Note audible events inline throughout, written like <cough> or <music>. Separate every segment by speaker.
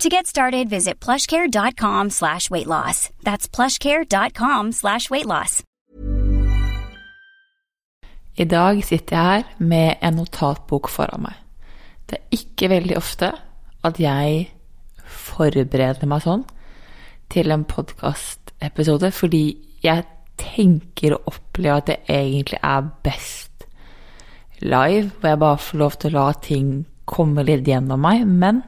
Speaker 1: To get started, visit plushcare.com slash weight loss. That's plushcare.com slash weight loss.
Speaker 2: I dag sitter jeg her med en notatbok foran meg. Det er ikke veldig ofte at jeg forbereder meg sånn til en podkastepisode, fordi jeg tenker og opplever at det egentlig er best live, hvor jeg bare får lov til å la ting komme litt gjennom meg. Men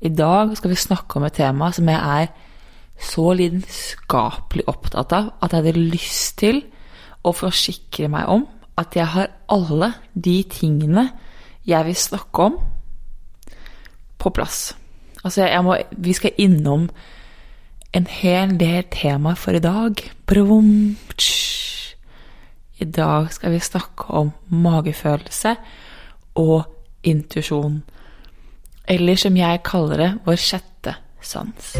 Speaker 2: i dag skal vi snakke om et tema som jeg er så lidenskapelig opptatt av at jeg hadde lyst til å forsikre meg om at jeg har alle de tingene jeg vil snakke om, på plass. Altså, må, vi skal innom en hel del temaer for i dag. Brum, I dag skal vi snakke om magefølelse og intuisjon. Eller som jeg kaller det, vår sjette sans.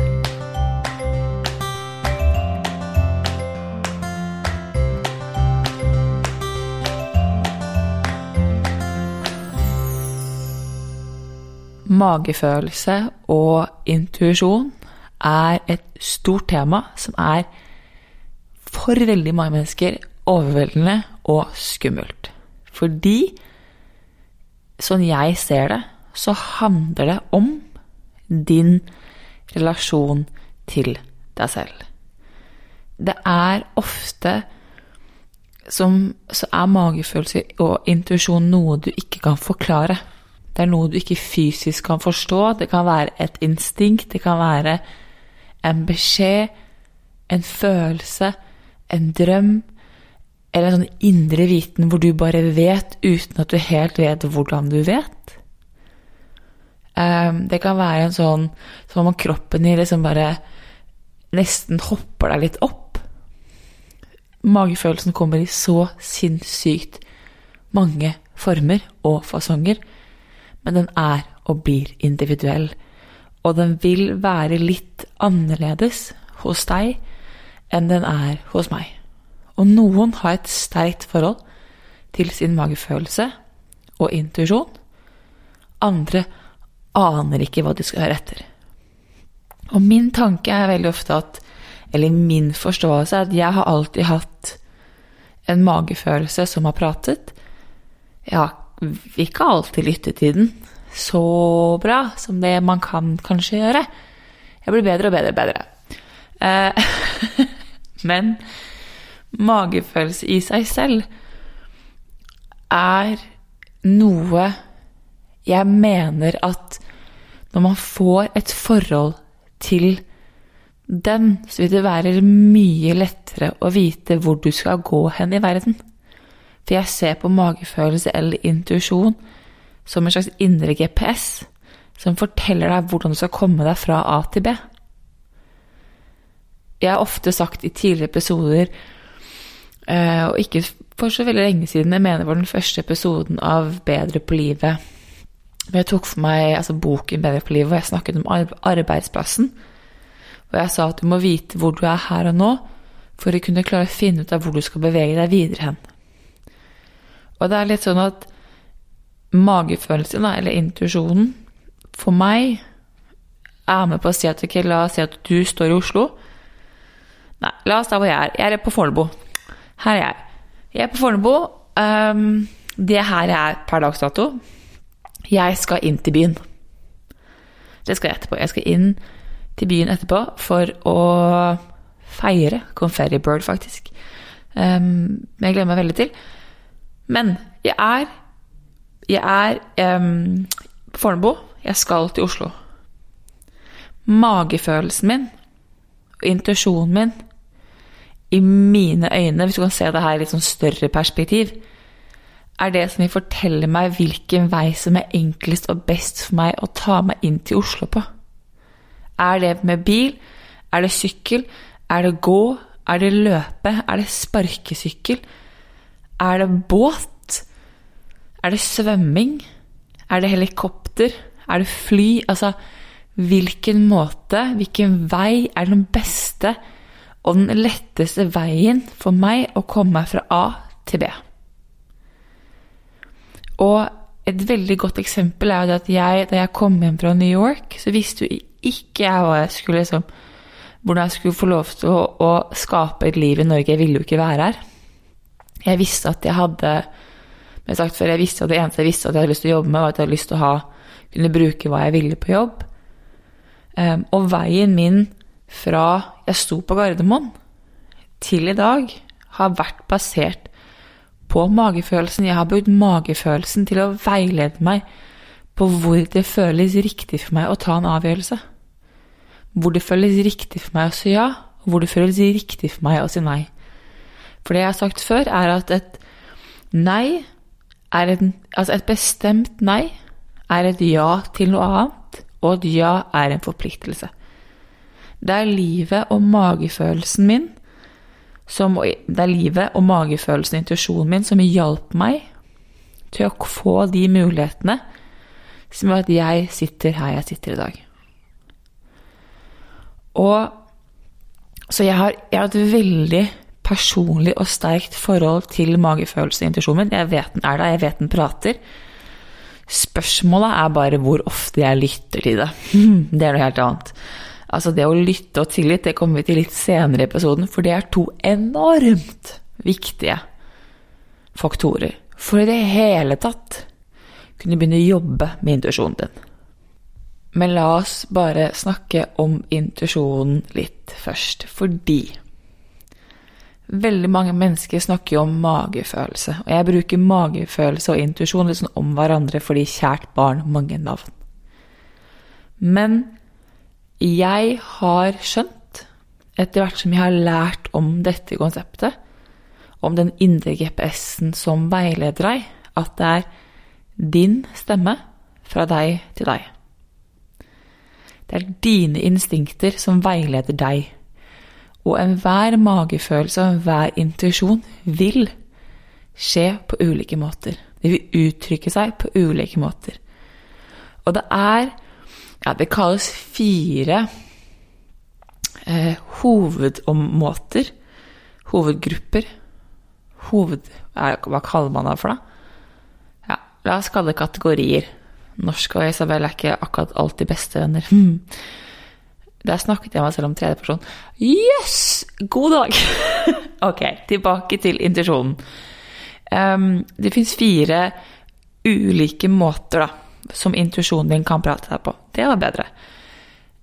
Speaker 2: Magefølelse og intuisjon er et stort tema som er for veldig mange mennesker overveldende og skummelt. Fordi, sånn jeg ser det, så handler det om din relasjon til deg selv. Det er ofte som så er magefølelse og intuisjon noe du ikke kan forklare. Det er noe du ikke fysisk kan forstå. Det kan være et instinkt, det kan være en beskjed, en følelse, en drøm, eller en sånn indre viten hvor du bare vet uten at du helt vet hvordan du vet. Um, det kan være en sånn som om kroppen din liksom bare nesten hopper deg litt opp. Magefølelsen kommer i så sinnssykt mange former og fasonger, men den er og blir individuell og den vil være litt annerledes hos deg enn den er hos meg. Og noen har et sterkt forhold til sin magefølelse og intuisjon. Andre aner ikke hva de skal høre etter. Og min tanke er veldig ofte at Eller min forståelse er at jeg har alltid hatt en magefølelse som har pratet. Jeg har ikke alltid lyttet til den, så bra som det man kan kanskje gjøre. Jeg blir bedre og bedre og bedre. Eh, <laughs> men magefølelse i seg selv er noe jeg mener at når man får et forhold til den, så vil det være mye lettere å vite hvor du skal gå hen i verden. For jeg ser på magefølelse eller intuisjon som en slags indre GPS som forteller deg hvordan du skal komme deg fra A til B. Jeg har ofte sagt i tidligere episoder, eh, og ikke for så veldig lenge siden, jeg mener det var den første episoden av Bedre på livet, hvor jeg tok for meg altså boken Bedre på livet, hvor jeg snakket om arbeidsplassen. Og jeg sa at du må vite hvor du er her og nå, for å kunne klare å finne ut av hvor du skal bevege deg videre hen. Og det er litt sånn at magefølelsen, eller intuisjonen, for meg er med på å si at ok, la oss si at du står i Oslo. Nei, la oss ta hvor jeg er. Jeg er på Fornebu. Her er jeg. Jeg er på Fornebu. Um, det er her jeg er per dags dato. Jeg skal inn til byen. Det skal jeg etterpå. Jeg skal inn til byen etterpå for å feire Conferry Bird, faktisk. Um, jeg gleder meg veldig til. Men jeg er Jeg er um, på Fornebu. Jeg skal til Oslo. Magefølelsen min og intuisjonen min i mine øyne, hvis du kan se det her i litt sånn større perspektiv, er det som vil fortelle meg hvilken vei som er enklest og best for meg å ta meg inn til Oslo på. Er det med bil? Er det sykkel? Er det gå? Er det løpe? Er det sparkesykkel? Er det båt? Er det svømming? Er det helikopter? Er det fly? Altså, hvilken måte, hvilken vei er den beste og den letteste veien for meg å komme meg fra A til B? Og et veldig godt eksempel er jo at jeg, da jeg kom hjem fra New York, så visste jo ikke jeg hva jeg skulle liksom Hvordan jeg skulle få lov til å, å skape et liv i Norge. Jeg ville jo ikke være her. Jeg visste at jeg hadde jeg sagt før, jeg visste at Det eneste jeg visste at jeg hadde lyst til å jobbe med, var at jeg hadde lyst til å ha, kunne bruke hva jeg ville på jobb. Um, og veien min fra jeg sto på Gardermoen, til i dag, har vært basert på magefølelsen. Jeg har brukt magefølelsen til å veilede meg på hvor det føles riktig for meg å ta en avgjørelse. Hvor det føles riktig for meg å si ja, og hvor det føles riktig for meg å si nei. For det jeg har sagt før, er at et nei er en Altså et bestemt nei er et ja til noe annet, og et ja er en forpliktelse. Det er livet og magefølelsen min som, Det er livet og magefølelsen og intuisjonen min som hjalp meg til å få de mulighetene som gjør at jeg sitter her jeg sitter i dag. Og Så jeg har, jeg har et veldig personlig og sterkt forhold til magefølelsen og intuisjonen min. Jeg vet den er der, jeg vet den prater. Spørsmålet er bare hvor ofte jeg lytter til det. <laughs> Det er noe helt annet. Altså det å lytte og tillit, det kommer vi til litt senere i episoden, for det er to enormt viktige faktorer for i det hele tatt kunne begynne å jobbe med intuisjonen din. Men la oss bare snakke om intuisjonen litt først, fordi Veldig mange mennesker snakker jo om magefølelse, og jeg bruker magefølelse og intuisjon litt sånn om hverandre fordi kjært barn mange navn. Men jeg har skjønt, etter hvert som jeg har lært om dette konseptet, om den indre GPS-en som veileder deg, at det er din stemme fra deg til deg. Det er dine instinkter som veileder deg og enhver magefølelse og enhver intuisjon vil skje på ulike måter. De vil uttrykke seg på ulike måter. Og det er Ja, det kalles fire eh, hovedommåter. Hovedgrupper. Hoved... Hva kaller man det for, da? Ja, la oss kalle det kategorier. Norsk og Isabel er ikke akkurat alltid bestevenner. Hmm. Der snakket jeg meg selv om tredjeperson. Jøss! Yes! God dag! <laughs> ok, tilbake til intuisjonen. Um, det fins fire ulike måter da, som intuisjonen din kan prate deg på. Det var bedre.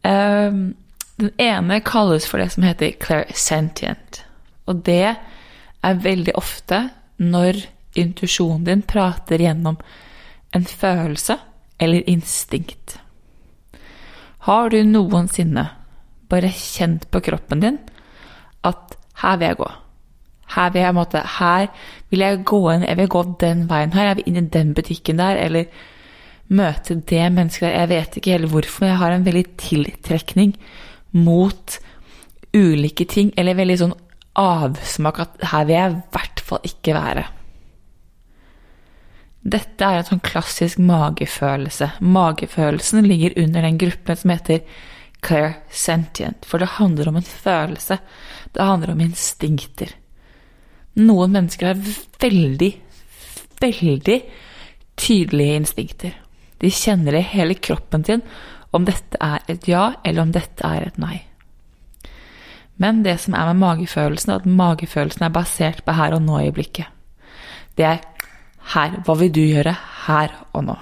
Speaker 2: Um, den ene kalles for det som heter clairsentient. Og det er veldig ofte når intuisjonen din prater gjennom en følelse eller instinkt. Har du noensinne bare kjent på kroppen din at her vil jeg gå? Her vil jeg, måtte, her vil jeg gå inn, jeg vil gå den veien her, jeg vil inn i den butikken der, eller møte det mennesket der. Jeg vet ikke helt hvorfor, men jeg har en veldig tiltrekning mot ulike ting, eller veldig sånn avsmak at her vil jeg i hvert fall ikke være. Dette er en sånn klassisk magefølelse. Magefølelsen ligger under den gruppen som heter clair sentient, for det handler om en følelse. Det handler om instinkter. Noen mennesker har veldig veldig tydelige instinkter. De kjenner i hele kroppen sin om dette er et ja, eller om dette er et nei. Men det som er med magefølelsen, er at magefølelsen er basert på her og nå i blikket. Det er her. Hva vil du gjøre her og nå?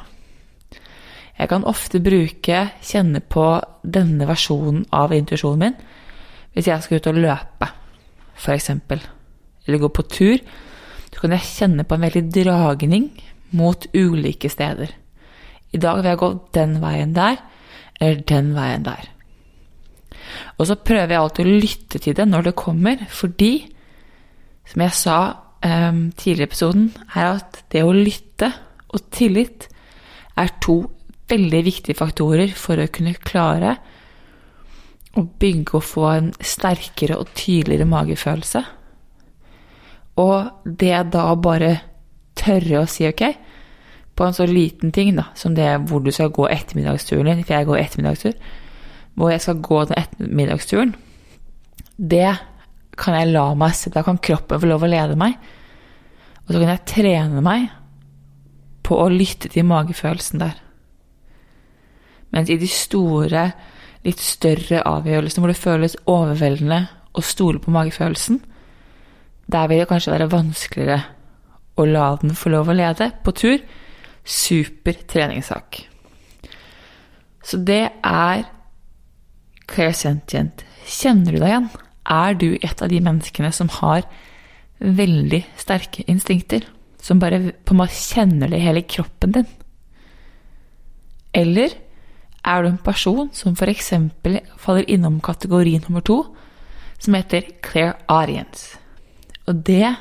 Speaker 2: Jeg kan ofte bruke, kjenne på denne versjonen av intuisjonen min hvis jeg skal ut og løpe, f.eks., eller gå på tur. Så kan jeg kjenne på en veldig dragning mot ulike steder. I dag vil jeg gå den veien der, eller den veien der. Og så prøver jeg alltid å lytte til det når det kommer, fordi, som jeg sa um, tidligere i episoden, er at det å lytte og tillit er to veldig viktige faktorer for å kunne klare å bygge og få en sterkere og tydeligere magefølelse. Og det da bare tørre å si ok, på en så liten ting da, som det er hvor du skal gå ettermiddagsturen din, for jeg går ettermiddagstur, hvor jeg skal gå den ettermiddagsturen, det kan jeg la meg se. Da kan kroppen få lov å lede meg. Og så kan jeg trene meg på å lytte til magefølelsen der. Mens i de store, litt større avgjørelsene hvor det føles overveldende å stole på magefølelsen, der vil det kanskje være vanskeligere å la den få lov å lede på tur super treningssak. Så det er Claire Sentient. Kjenner du deg igjen? Er du et av de menneskene som har veldig sterke instinkter? Som bare på en måte kjenner det i hele kroppen din? Eller er du en person som f.eks. faller innom kategori nummer to, som heter clear audience? Og det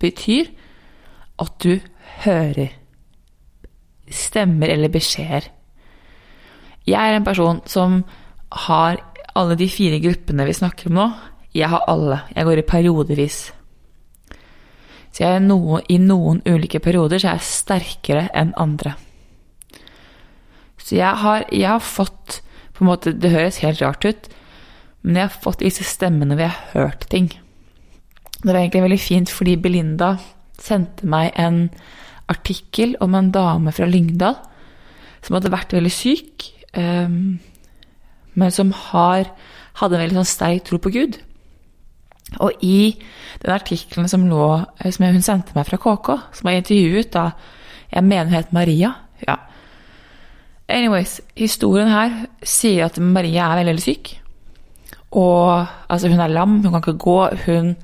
Speaker 2: betyr at du hører stemmer eller beskjeder. Jeg er en person som har alle de fire gruppene vi snakker om nå. Jeg har alle. Jeg går i periodevis. Så jeg er noe, i noen ulike perioder så er jeg sterkere enn andre. Så jeg har, jeg har fått på en måte, Det høres helt rart ut, men jeg har fått disse stemmene hvor jeg har hørt ting. Det var egentlig veldig fint fordi Belinda sendte meg en artikkel om en dame fra Lyngdal som hadde vært veldig syk, um, men som har, hadde en veldig sånn sterk tro på Gud. Og i den artikkelen som, lå, eh, som hun sendte meg fra KK, som var intervjuet da Jeg mener hun het Maria. Ja. Anyways, historien her sier at Maria er veldig, veldig syk. Og altså, hun er lam, hun kan ikke gå. Hun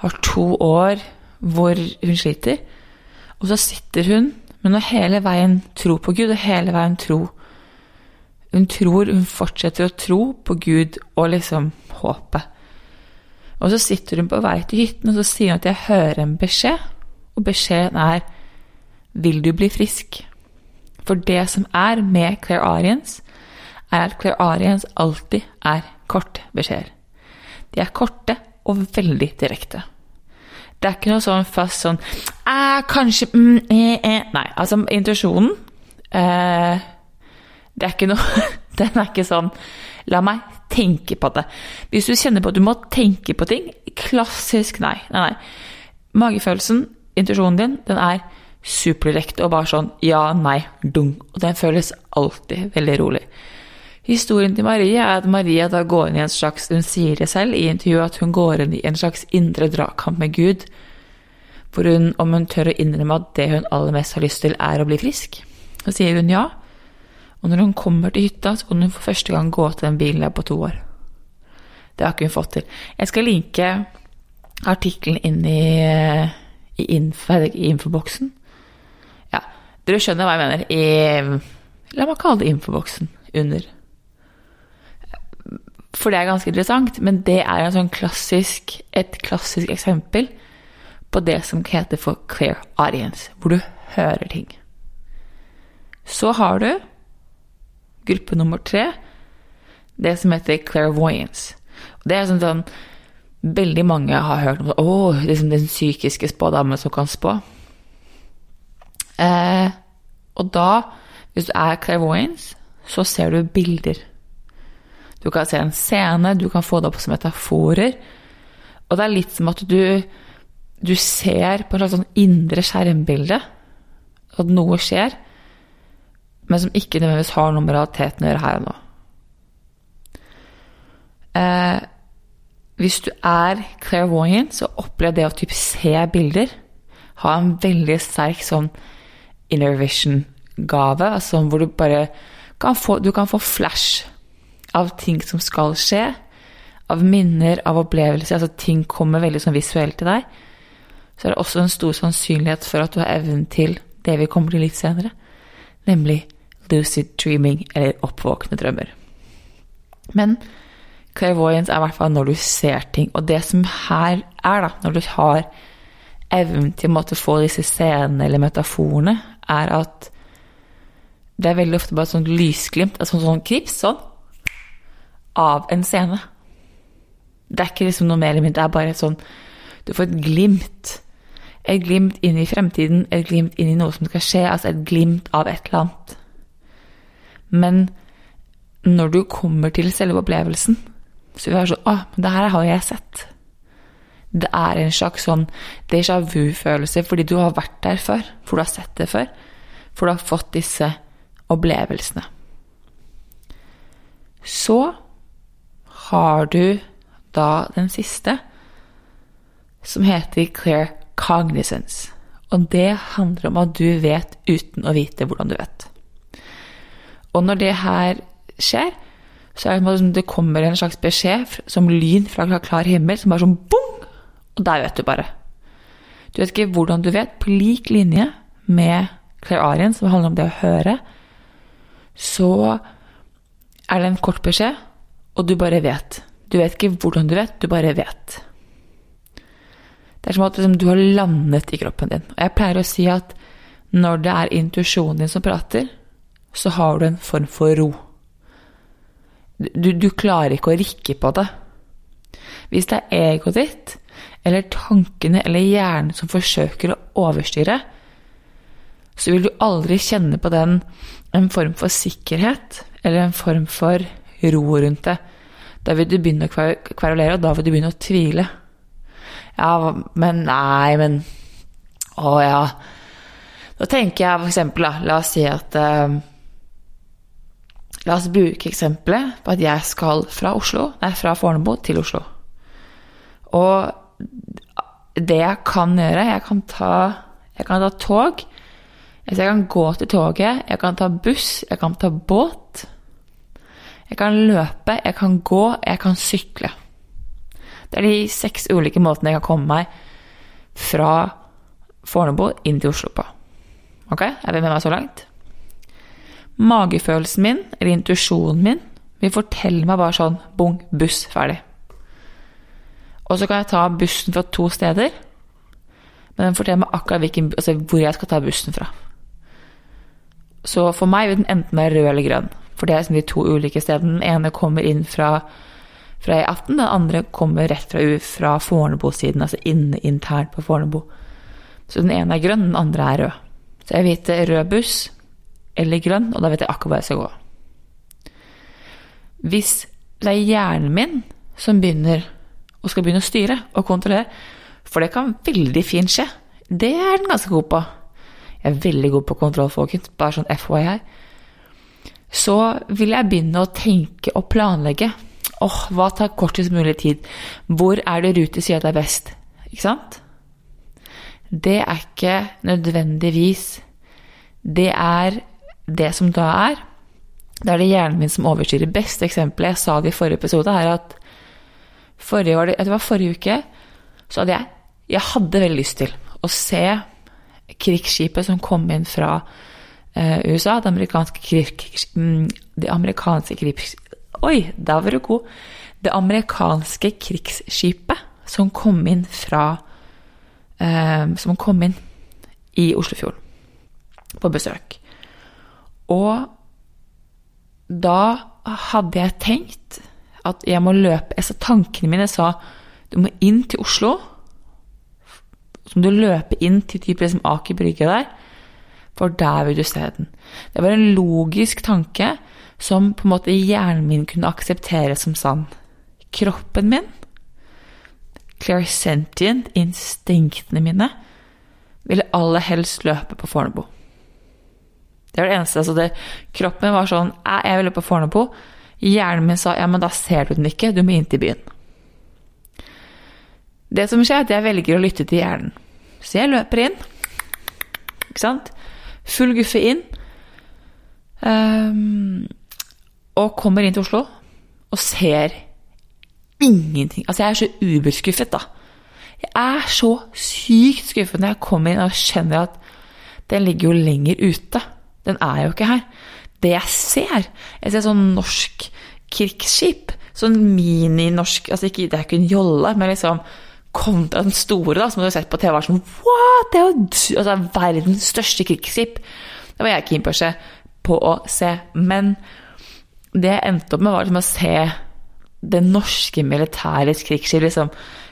Speaker 2: har to år hvor hun sliter. Og så sitter hun, men hun hele veien tror på Gud, og hele veien tro Hun tror, hun fortsetter å tro på Gud og liksom håpet. Og så sitter hun på vei til hytten, og så sier hun at jeg hører en beskjed, og beskjeden er Vil du bli frisk? For det som er med Claire Arians, er at Claire Arians alltid er kort beskjeder. De er korte og veldig direkte. Det er ikke noe sånn fast sånn eh, Kanskje mm, eh, eh. Nei, altså intuisjonen eh, Det er ikke noe <laughs> Den er ikke sånn La meg tenke på det. Hvis du kjenner på at du må tenke på ting Klassisk nei. Nei, nei. Magefølelsen, intuisjonen din, den er superdirekte og bare sånn ja, nei, dung. Og den føles alltid veldig rolig. Historien til Maria er at Maria da går inn i en slags Hun sier det selv i intervjuet at hun går inn i en slags indre dragkamp med Gud. For hun, om hun tør å innrømme at det hun aller mest har lyst til, er å bli frisk. Så sier hun ja. Og når hun kommer til hytta, så kan hun for første gang gå til den bilen der på to år. Det har ikke hun fått til. Jeg skal linke artikkelen inn i, i, info, i infoboksen. Ja, dere skjønner hva jeg mener. I, la meg kalle det infoboksen under. For det er ganske interessant, men det er sånn klassisk, et klassisk eksempel på det som heter for clear audience, hvor du hører ting. Så har du gruppe nummer tre, det som heter clairvoyance. Det er sånn, sånn Veldig mange har hørt om det. Liksom den psykiske spådamen som kan spå. Eh, og da, hvis du er clairvoyance, så ser du bilder. Du kan se en scene, du kan få det opp som metaforer. Og det er litt som at du, du ser på et slags sånn indre skjermbilde At noe skjer, men som ikke nødvendigvis har noe med realiteten å gjøre her og nå. Eh, hvis du er clairvoyant, så opplev det å typ se bilder. Ha en veldig sterk sånn inner vision-gave, altså hvor du bare kan få, du kan få flash av ting som skal skje. Av minner, av opplevelser. altså Ting kommer veldig sånn visuelt til deg. Så er det også en stor sannsynlighet for at du har evnen til det vi kommer til litt senere, nemlig lucid dreaming, eller oppvåkne drømmer. Men clairvoyance er i hvert fall når du ser ting. Og det som her er, da, når du har evnen til å få disse scenene eller metaforene, er at det er veldig ofte bare et sånt lysglimt, et sånt, sånt krips, sånn, av en scene. Det er ikke liksom noe mer eller mindre, det er bare et sånn Du får et glimt. Et glimt inn i fremtiden, et glimt inn i noe som skal skje, altså et glimt av et eller annet. Men når du kommer til selve opplevelsen, så vil det være sånn Å, men det her har jeg sett. Det er en slags sånn déjà vu-følelse fordi du har vært der før. For du har sett det før. For du har fått disse opplevelsene. Så har du da den siste, som heter clear cognizance. Og det handler om at du vet uten å vite hvordan du vet. Og når det her skjer, så er det som det kommer en slags beskjed som lyn fra klar himmel, som bare sånn bong! Og der vet du bare. Du vet ikke hvordan du vet, på lik linje med clairarien, som handler om det å høre, så er det en kort beskjed, og du bare vet. Du vet ikke hvordan du vet, du bare vet. Det er som at liksom, du har landet i kroppen din. Og jeg pleier å si at når det er intuisjonen din som prater, så har du en form for ro. Du, du klarer ikke å rikke på det. Hvis det er egoet ditt, eller tankene eller hjernen som forsøker å overstyre, så vil du aldri kjenne på den en form for sikkerhet eller en form for ro rundt det. Da vil du begynne å kverulere, og da vil du begynne å tvile. Ja, men nei, men Å ja. Da tenker jeg for eksempel, da, la oss si at uh, La oss bruke eksempelet på at jeg skal fra Oslo, nei, fra Fornebu til Oslo. Og det jeg kan gjøre Jeg kan ta, jeg kan ta tog. Jeg kan gå til toget, jeg kan ta buss, jeg kan ta båt. Jeg kan løpe, jeg kan gå, jeg kan sykle. Det er de seks ulike måtene jeg kan komme meg fra Fornebu inn til Oslo på. Ok, er vi med meg så langt? Magefølelsen min, eller intuisjonen min, vil fortelle meg bare sånn bong, buss, ferdig. Og så kan jeg ta bussen fra to steder, men den forteller meg akkurat hvilken, altså hvor jeg skal ta bussen fra. Så for meg vil den enten være rød eller grønn, for det er liksom de to ulike stedene. Den ene kommer inn fra fra E18. Den andre kommer rett fra, fra Fornebu-siden, altså inne internt på Fornebu. Så den ene er grønn, den andre er rød. Så jeg vet rød buss eller grønn, og da vet jeg akkurat hvor jeg skal gå. Hvis det er hjernen min som begynner og skal begynne å styre og kontrollere, for det kan veldig fint skje, det er den ganske god på. Jeg er veldig god på kontroll, folkens, bare sånn FYI. Så vil jeg begynne å tenke og planlegge åh, oh, hva tar kortest mulig tid? Hvor er det Rute sier at det er best? Ikke sant? Det er ikke nødvendigvis Det er det som da er. Det er det hjernen min som overstyrer. Beste eksempelet, jeg sa det i forrige episode, er at forrige, var det, det var forrige uke, så hadde jeg Jeg hadde veldig lyst til å se krigsskipet som kom inn fra USA, det amerikanske, krig, mm, det amerikanske krigs, Oi, der var du god. Det amerikanske krigsskipet som kom inn fra eh, Som kom inn i Oslofjorden på besøk. Og da hadde jeg tenkt at jeg må løpe altså Tankene mine sa du må inn til Oslo. Så må du løpe inn til type liksom Aker Brygge der, for der vil du se den. Det var en logisk tanke som på en måte hjernen min kunne akseptere som sann. Kroppen min, clairsentient, instinktene mine, ville aller helst løpe på Fornebu. Det var det eneste. Altså det, kroppen var sånn Jeg vil løpe på Fornebu. Hjernen min sa ja, men da ser du den ikke, du må inn til byen. Det som skjer, er at jeg velger å lytte til hjernen. Så jeg løper inn. Ikke sant? Full guffe inn. Um, og kommer inn til Oslo og ser ingenting. Altså, jeg er så uberskuffet, da. Jeg er så sykt skuffet når jeg kommer inn og kjenner at den ligger jo lenger ute. Den er jo ikke her. Det jeg ser Jeg ser sånn norsk krigsskip. Sånn mini-norsk altså Det er ikke en jolle, men liksom kontra den store, da, som du har sett på TV. var sånn, What? Det er jo altså, verdens største krigsskip. Det var jeg keen på, på å se. Men det jeg endte opp med, var liksom å se det norske militærets krigsskip liksom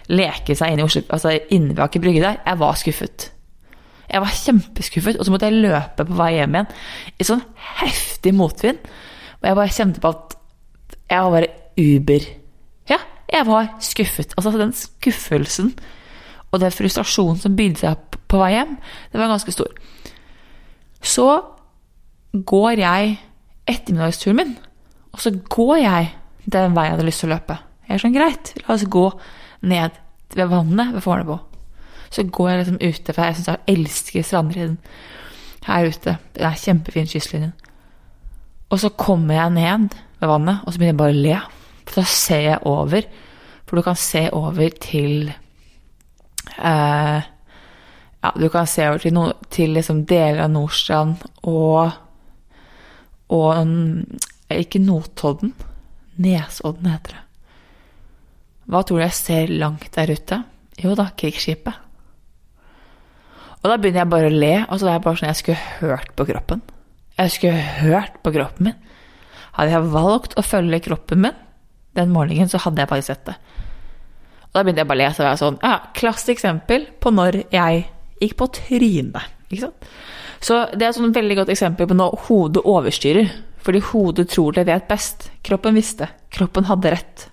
Speaker 2: leke seg inn i Oslo, altså inne ved Aker Brygge der. Jeg var skuffet. Jeg var kjempeskuffet, og så måtte jeg løpe på vei hjem igjen i sånn heftig motvind. Og jeg bare kjente på at jeg var bare uber. Jeg var skuffet. Altså den skuffelsen og den frustrasjonen som bygde seg på vei hjem, det var ganske stor. Så går jeg ettermiddagsturen min, og så går jeg den veien jeg hadde lyst til å løpe. Jeg er sånn, greit, la oss gå ned ved vannet ved Fornebu. Så går jeg liksom ute, for jeg syns jeg elsker strandriden her ute. Det er kjempefin kystlinje. Og så kommer jeg ned ved vannet, og så begynner jeg bare å le. For da ser jeg over. For du kan se over til eh, Ja, du kan se over til, no, til liksom deler av Nordstrand og Og ikke Notodden. Nesodden heter det. Hva tror du jeg ser langt der ute? Jo da, krigsskipet. Og da begynner jeg bare å le. og så er bare sånn Jeg skulle hørt på kroppen. Jeg skulle hørt på kroppen min. Hadde jeg valgt å følge kroppen min den morgenen, så hadde jeg faktisk sett det. Og da begynte jeg bare å lese og var sånn, ja, Klassisk eksempel på når jeg gikk på trynet. ikke sant? Så det er et sånn veldig godt eksempel på når hodet overstyrer. Fordi hodet tror det vet best. Kroppen visste. Kroppen hadde rett.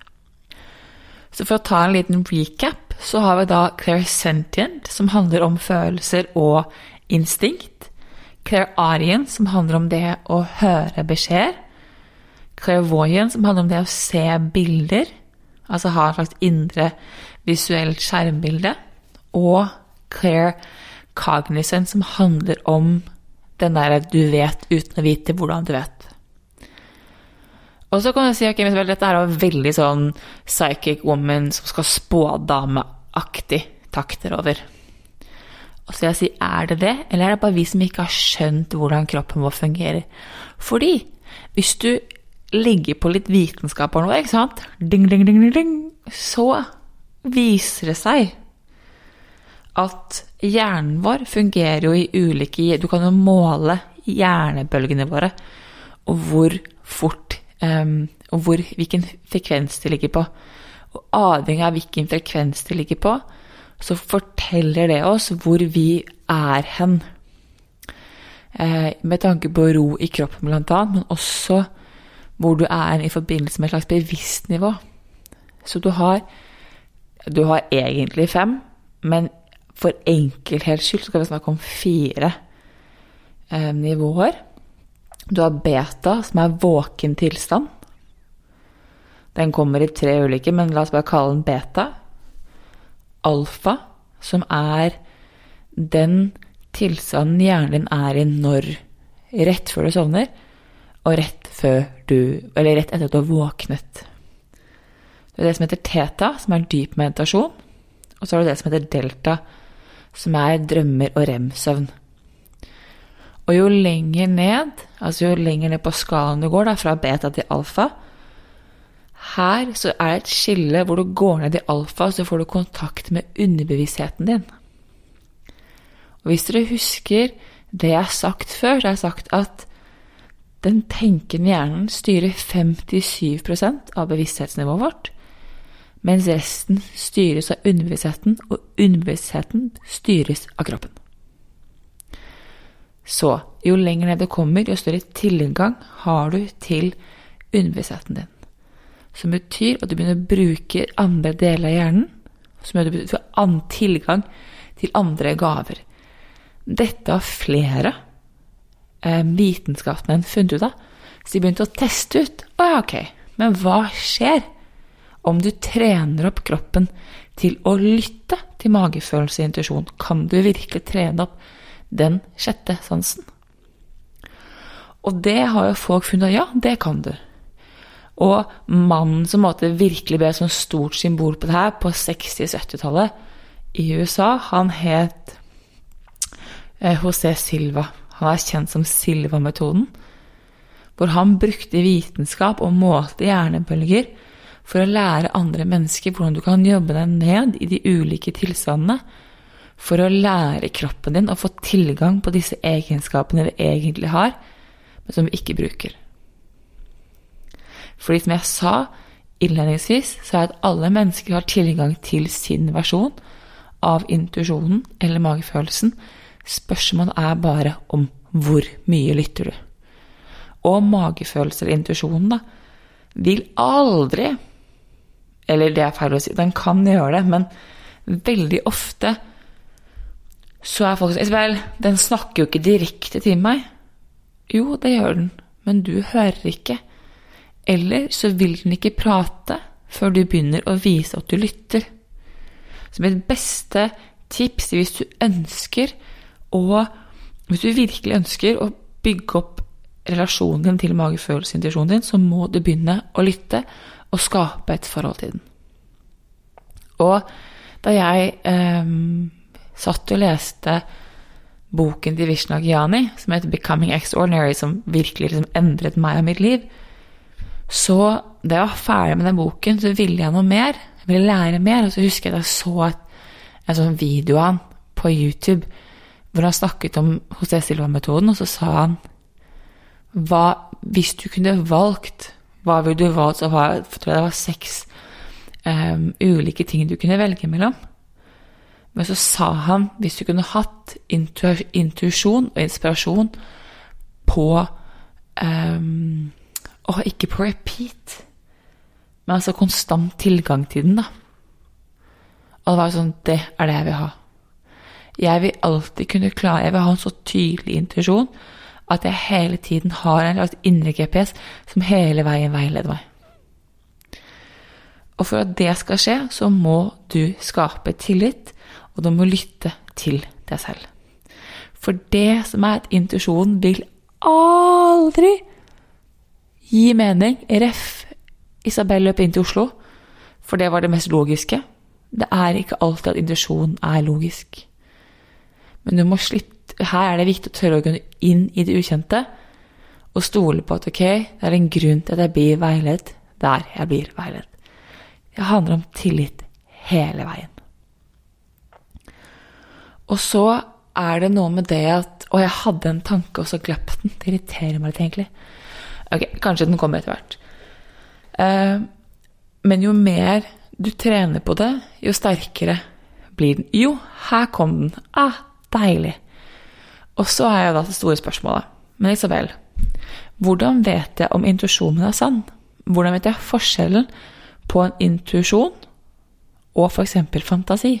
Speaker 2: Så for å ta en liten recap, så har vi da clairsentient, som handler om følelser og instinkt. Clairarient, som handler om det å høre beskjeder. Clairvoyant, som handler om det å se bilder, altså ha et slags indre visuelt skjermbilde. Og clair cognizant, som handler om den der du vet uten å vite hvordan du vet. Og så kan du si ok, men dette er jo veldig sånn psychic woman som skal spådameaktig takter over. Og så vil jeg si, er det det, eller er det bare vi som ikke har skjønt hvordan kroppen vår fungerer? Fordi hvis du legger på litt vitenskap og noe, ikke sant, ding, ding, ding, ding, så viser det seg at hjernen vår fungerer jo i ulike Du kan jo måle hjernebølgene våre og hvor fort um, og hvor, hvilken frekvens de ligger på. Og avhengig av hvilken frekvens de ligger på, så forteller det oss hvor vi er hen. Eh, med tanke på ro i kroppen, blant annet, men også hvor du er i forbindelse med et slags bevisst nivå. Så du har, du har egentlig fem, men for enkelhets skyld skal vi snakke om fire eh, nivåer. Du har beta, som er våken tilstand. Den kommer i tre ulike, men la oss bare kalle den beta. Alfa, som er den tilstanden hjernen din er i når Rett før du sovner, og rett før du Eller rett etter at du har våknet. Det er det som heter teta, som er dyp meditasjon. Og så har du det som heter delta, som er drømmer og rem-søvn. Og jo lenger ned, altså jo lenger ned på skalaen du går, da, fra beta til alfa, her så er det et skille hvor du går ned i alfa, så får du kontakt med underbevisstheten din. Og hvis dere husker det jeg har sagt før, så har jeg sagt at den tenkende hjernen styrer 57% av bevissthetsnivået vårt, mens resten styres av underbevisstheten, og underbevisstheten styres av kroppen. Så jo lenger ned du kommer, jo større tilgang har du til underbevisstheten din. Som betyr at du begynner å bruke andre deler av hjernen. Som gjør at du får tilgang til andre gaver. Dette har flere eh, vitenskapen funnet ut av. Så de begynte å teste ut. Å ja, ok, men hva skjer om du trener opp kroppen til å lytte til magefølelse og intuisjon? Kan du virkelig trene opp den sjette sansen? Og det har jo folk funnet ja, det kan du. Og mannen som måtte virkelig ble et sånt stort symbol på det her på 60-70-tallet i USA, han het eh, José Silva. Han er kjent som Silva-metoden. Hvor han brukte vitenskap og målte hjernebølger for å lære andre mennesker hvordan du kan jobbe deg ned i de ulike tilstandene. For å lære kroppen din å få tilgang på disse egenskapene vi egentlig har, men som vi ikke bruker. Fordi som jeg sa innledningsvis, så er at alle mennesker har tilgang til sin versjon av intuisjonen eller magefølelsen. Spørsmålet er bare om hvor mye lytter du. Og magefølelse eller intuisjonen, da, vil aldri Eller det er feil å si, den kan gjøre det, men veldig ofte så er folk sånn Isabel, den snakker jo ikke direkte til meg. Jo, det gjør den, men du hører ikke. Eller så vil den ikke prate før du begynner å vise at du lytter. Så mitt beste tips hvis du ønsker å Hvis du virkelig ønsker å bygge opp relasjonen din til magefølelseintuisjonen din, så må du begynne å lytte og skape et forhold til den. Og da jeg eh, satt og leste boken til Vishnu Giani, som heter 'Becoming Extraordinary', som virkelig liksom endret meg og mitt liv, så da jeg var ferdig med den boken, så ville jeg noe mer. Jeg ville lære mer. Og så husker jeg at jeg så et, en sånn video av han på YouTube hvor han snakket om José Silva-metoden, og så sa han hva, Hvis du kunne valgt, hva ville du valgt? Så var, jeg tror det var seks um, ulike ting du kunne velge mellom. Men så sa han hvis du kunne hatt intuisjon og inspirasjon på um, og ikke på repeat, men altså konstant tilgang til den, da. Og det var sånn Det er det jeg vil ha. Jeg vil alltid kunne klare Jeg vil ha en så tydelig intuisjon at jeg hele tiden har en slags indre GPS som hele veien veileder meg. Og for at det skal skje, så må du skape tillit, og du må lytte til deg selv. For det som er et intuisjon, vil aldri Gi mening. Ref. Isabel løp inn til Oslo, for det var det mest logiske. Det er ikke alltid at intuisjon er logisk. Men du må slippe her er det viktig å tørre å gå inn i det ukjente og stole på at ok, det er en grunn til at jeg blir veiledet der jeg blir veiledet. Det handler om tillit hele veien. Og så er det noe med det at Og jeg hadde en tanke, og så glapp den. Det irriterer meg litt, egentlig. Ok, kanskje den kommer etter hvert. Uh, men jo mer du trener på det, jo sterkere blir den. Jo, her kom den. Ah, deilig. Og så er jo da det store spørsmålet. Men Isabel, hvordan vet jeg om intuisjonen er sann? Hvordan vet jeg forskjellen på en intuisjon og f.eks. fantasi?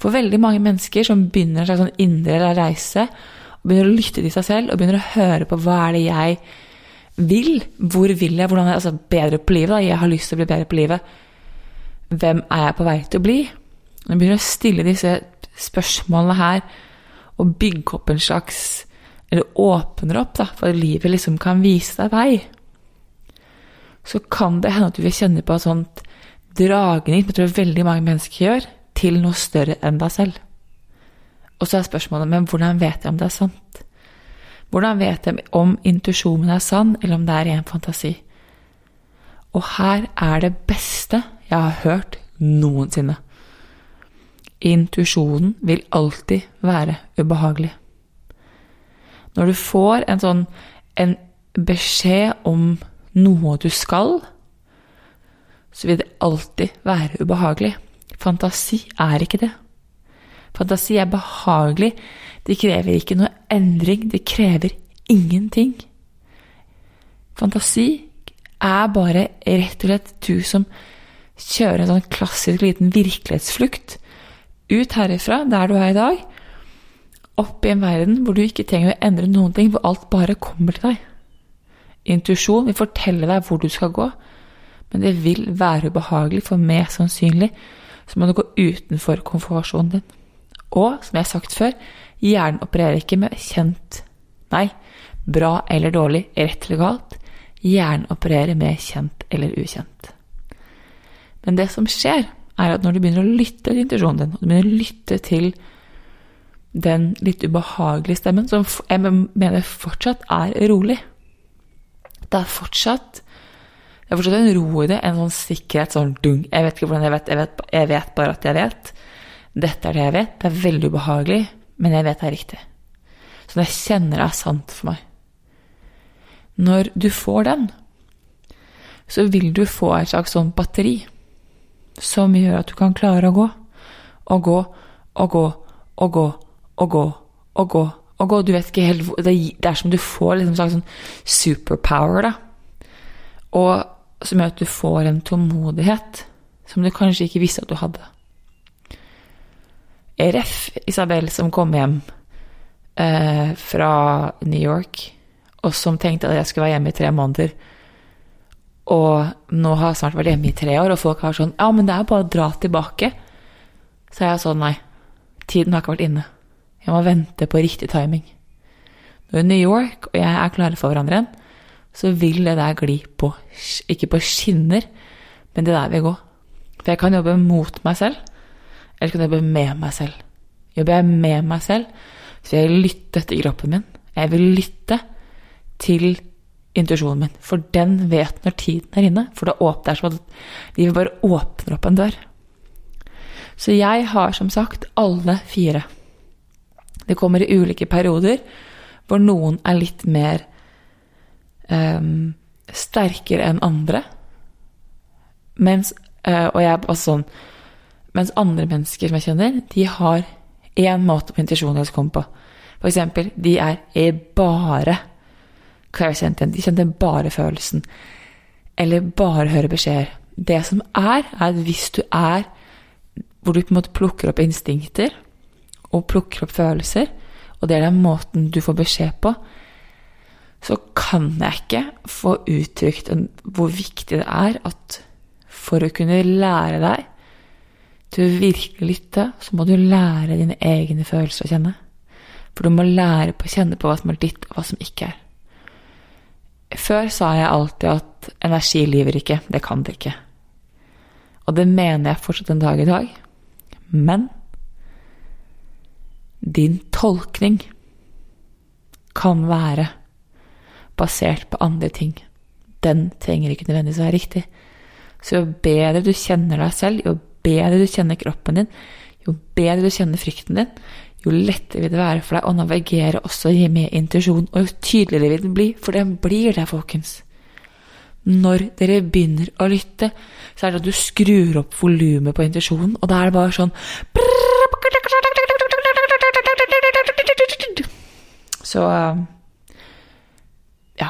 Speaker 2: For veldig mange mennesker som begynner en slags sånn indre reise og begynner å lytte til seg selv og begynner å høre på hva er det jeg vil. Hvor vil jeg? Hvordan er jeg altså, bedre på livet? Da? Jeg har lyst til å bli bedre på livet. Hvem er jeg på vei til å bli? Når jeg begynner å stille disse spørsmålene her og bygge opp en slags Eller åpner opp da, for at livet liksom kan vise deg vei, så kan det hende at du vil kjenne på et sånt dragning, som jeg tror veldig mange mennesker gjør, til noe større enn deg selv. Og så er spørsmålet men hvordan vet jeg om det er sant? Hvordan vet jeg om intuisjonen er sann, eller om det er ren fantasi? Og her er det beste jeg har hørt noensinne. Intuisjonen vil alltid være ubehagelig. Når du får en sånn en beskjed om noe du skal, så vil det alltid være ubehagelig. Fantasi er ikke det. Fantasi er behagelig. Det krever ikke noe endring. Det krever ingenting. Fantasi er bare rett og slett du som kjører en sånn klassisk liten virkelighetsflukt ut herifra, der du er i dag, opp i en verden hvor du ikke trenger å endre noen ting, hvor alt bare kommer til deg. Intuisjon vil fortelle deg hvor du skal gå, men det vil være ubehagelig, for mest sannsynlig så må du gå utenfor komfortsonen din. Og som jeg har sagt før, hjernen opererer ikke med kjent Nei, bra eller dårlig, rett eller galt. Hjernen opererer med kjent eller ukjent. Men det som skjer, er at når du begynner å lytte til intuisjonen din, og du begynner å lytte til den litt ubehagelige stemmen, som jeg mener fortsatt er rolig Det er fortsatt det er fortsatt en ro i det, en sånn sikkerhet, sånn dung. Jeg vet ikke hvordan jeg vet, jeg vet, jeg vet bare at jeg vet. Dette er det jeg vet. Det er veldig ubehagelig, men jeg vet det er riktig. Så når jeg kjenner det er sant for meg. Når du får den, så vil du få et slags sånn batteri som gjør at du kan klare å gå. Og gå og gå og gå og gå og gå og gå. Du vet ikke helt hvor Det er som du får liksom en slags sånn superpower, da. Og som gjør at du får en tålmodighet som du kanskje ikke visste at du hadde. RF Isabel som kom hjem eh, fra New York, og som tenkte at jeg skulle være hjemme i tre måneder. Og nå har jeg snart vært hjemme i tre år, og folk har sånn Ja, men det er bare å dra tilbake. Så er jeg sånn Nei, tiden har ikke vært inne. Jeg må vente på riktig timing. Når New York og jeg er klare for hverandre igjen, så vil det der gli på Ikke på skinner, men det der vil gå. For jeg kan jobbe mot meg selv, eller kan jeg jobbe med meg selv. Jobber jeg med meg selv, så vil jeg lytte til kroppen min. Jeg vil lytte til intuisjonen min, for den vet når tiden er inne. For det er som at livet bare åpner opp en dør. Så jeg har som sagt alle fire. Det kommer i ulike perioder hvor noen er litt mer um, sterkere enn andre. Mens, uh, og jeg er bare sånn Mens andre mennesker som jeg kjenner, de har én måte på intuisjonen deres kommer på. For eksempel, de er, er jeg kjente igjen. De kjente bare følelsen. Eller bare høre beskjeder. Det som er, er at hvis du er hvor du på en måte plukker opp instinkter og plukker opp følelser, og det er den måten du får beskjed på, så kan jeg ikke få uttrykt hvor viktig det er at for å kunne lære deg til å virkelig lytte, så må du lære dine egne følelser å kjenne. For du må lære på å kjenne på hva som er ditt, og hva som ikke er. Før sa jeg alltid at energi lyver ikke. Det kan det ikke. Og det mener jeg fortsatt en dag i dag. Men din tolkning kan være basert på andre ting. Den trenger ikke nødvendigvis å være riktig. Så jo bedre du kjenner deg selv, jo bedre du kjenner kroppen din, jo bedre du kjenner frykten din, jo lettere vil det være for deg å navigere også med intuisjon, og jo tydeligere vil den bli, for den blir det, folkens. Når dere begynner å lytte, så er det at du skrur opp volumet på intuisjonen, og da er det bare sånn Så ja.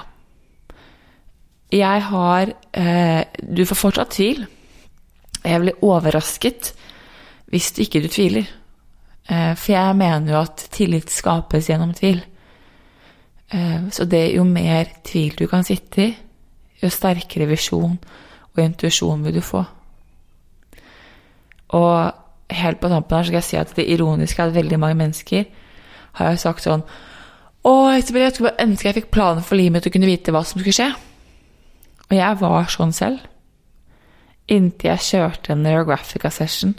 Speaker 2: Jeg har eh, Du får fortsatt tvil. Jeg blir overrasket hvis ikke du tviler. Eh, for jeg mener jo at tillit skapes gjennom tvil. Eh, så det jo mer tvil du kan sitte i, jo sterkere visjon og intuisjon vil du få. Og helt på tampen her skal jeg si at det ironiske er at veldig mange mennesker har jo sagt sånn Å, jeg skulle bare ønske jeg fikk planer for livet mitt og kunne vite hva som skulle skje. Og jeg var sånn selv. Inntil jeg kjørte en Neurographica session.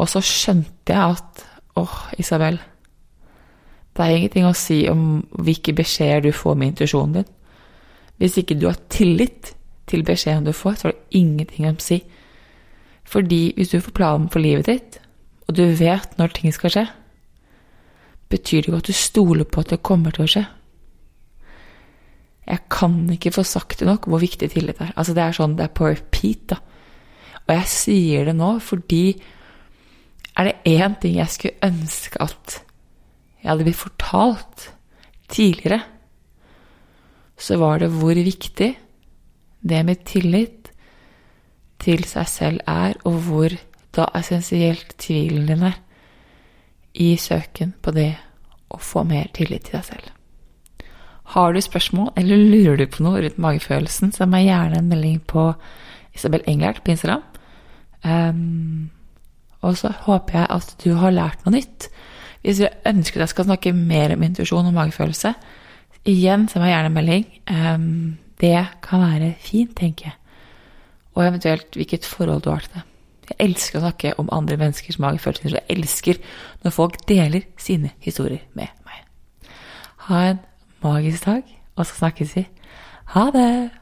Speaker 2: Og så skjønte jeg at åh, Isabel, det er ingenting å si om hvilke beskjeder du får med intuisjonen din. Hvis ikke du har tillit til beskjeden du får, så har det ingenting å si. Fordi hvis du får planen for livet ditt, og du vet når ting skal skje, betyr det jo at du stoler på at det kommer til å skje. Jeg kan ikke få sagt det nok hvor viktig tillit er. Altså Det er sånn, det er på repeat, da. Og jeg sier det nå fordi er det én ting jeg skulle ønske at jeg hadde blitt fortalt tidligere, så var det hvor viktig det med tillit til seg selv er, og hvor da essensielt tvilen din er i søken på det å få mer tillit til deg selv. Har du spørsmål eller lurer du på noe rundt magefølelsen, så meg gjerne en melding på Isabel Englert på Instagram. Um, og så håper jeg at du har lært noe nytt. Hvis du ønsker at jeg skal snakke mer om intuisjon og magefølelse, igjen send meg gjerne en melding. Um, det kan være fint, tenker jeg. Og eventuelt hvilket forhold du har til det. Jeg elsker å snakke om andre menneskers magefølelser, jeg elsker når folk deler sine historier med meg. Ha en magisk dag, og så snakkes vi. Ha det!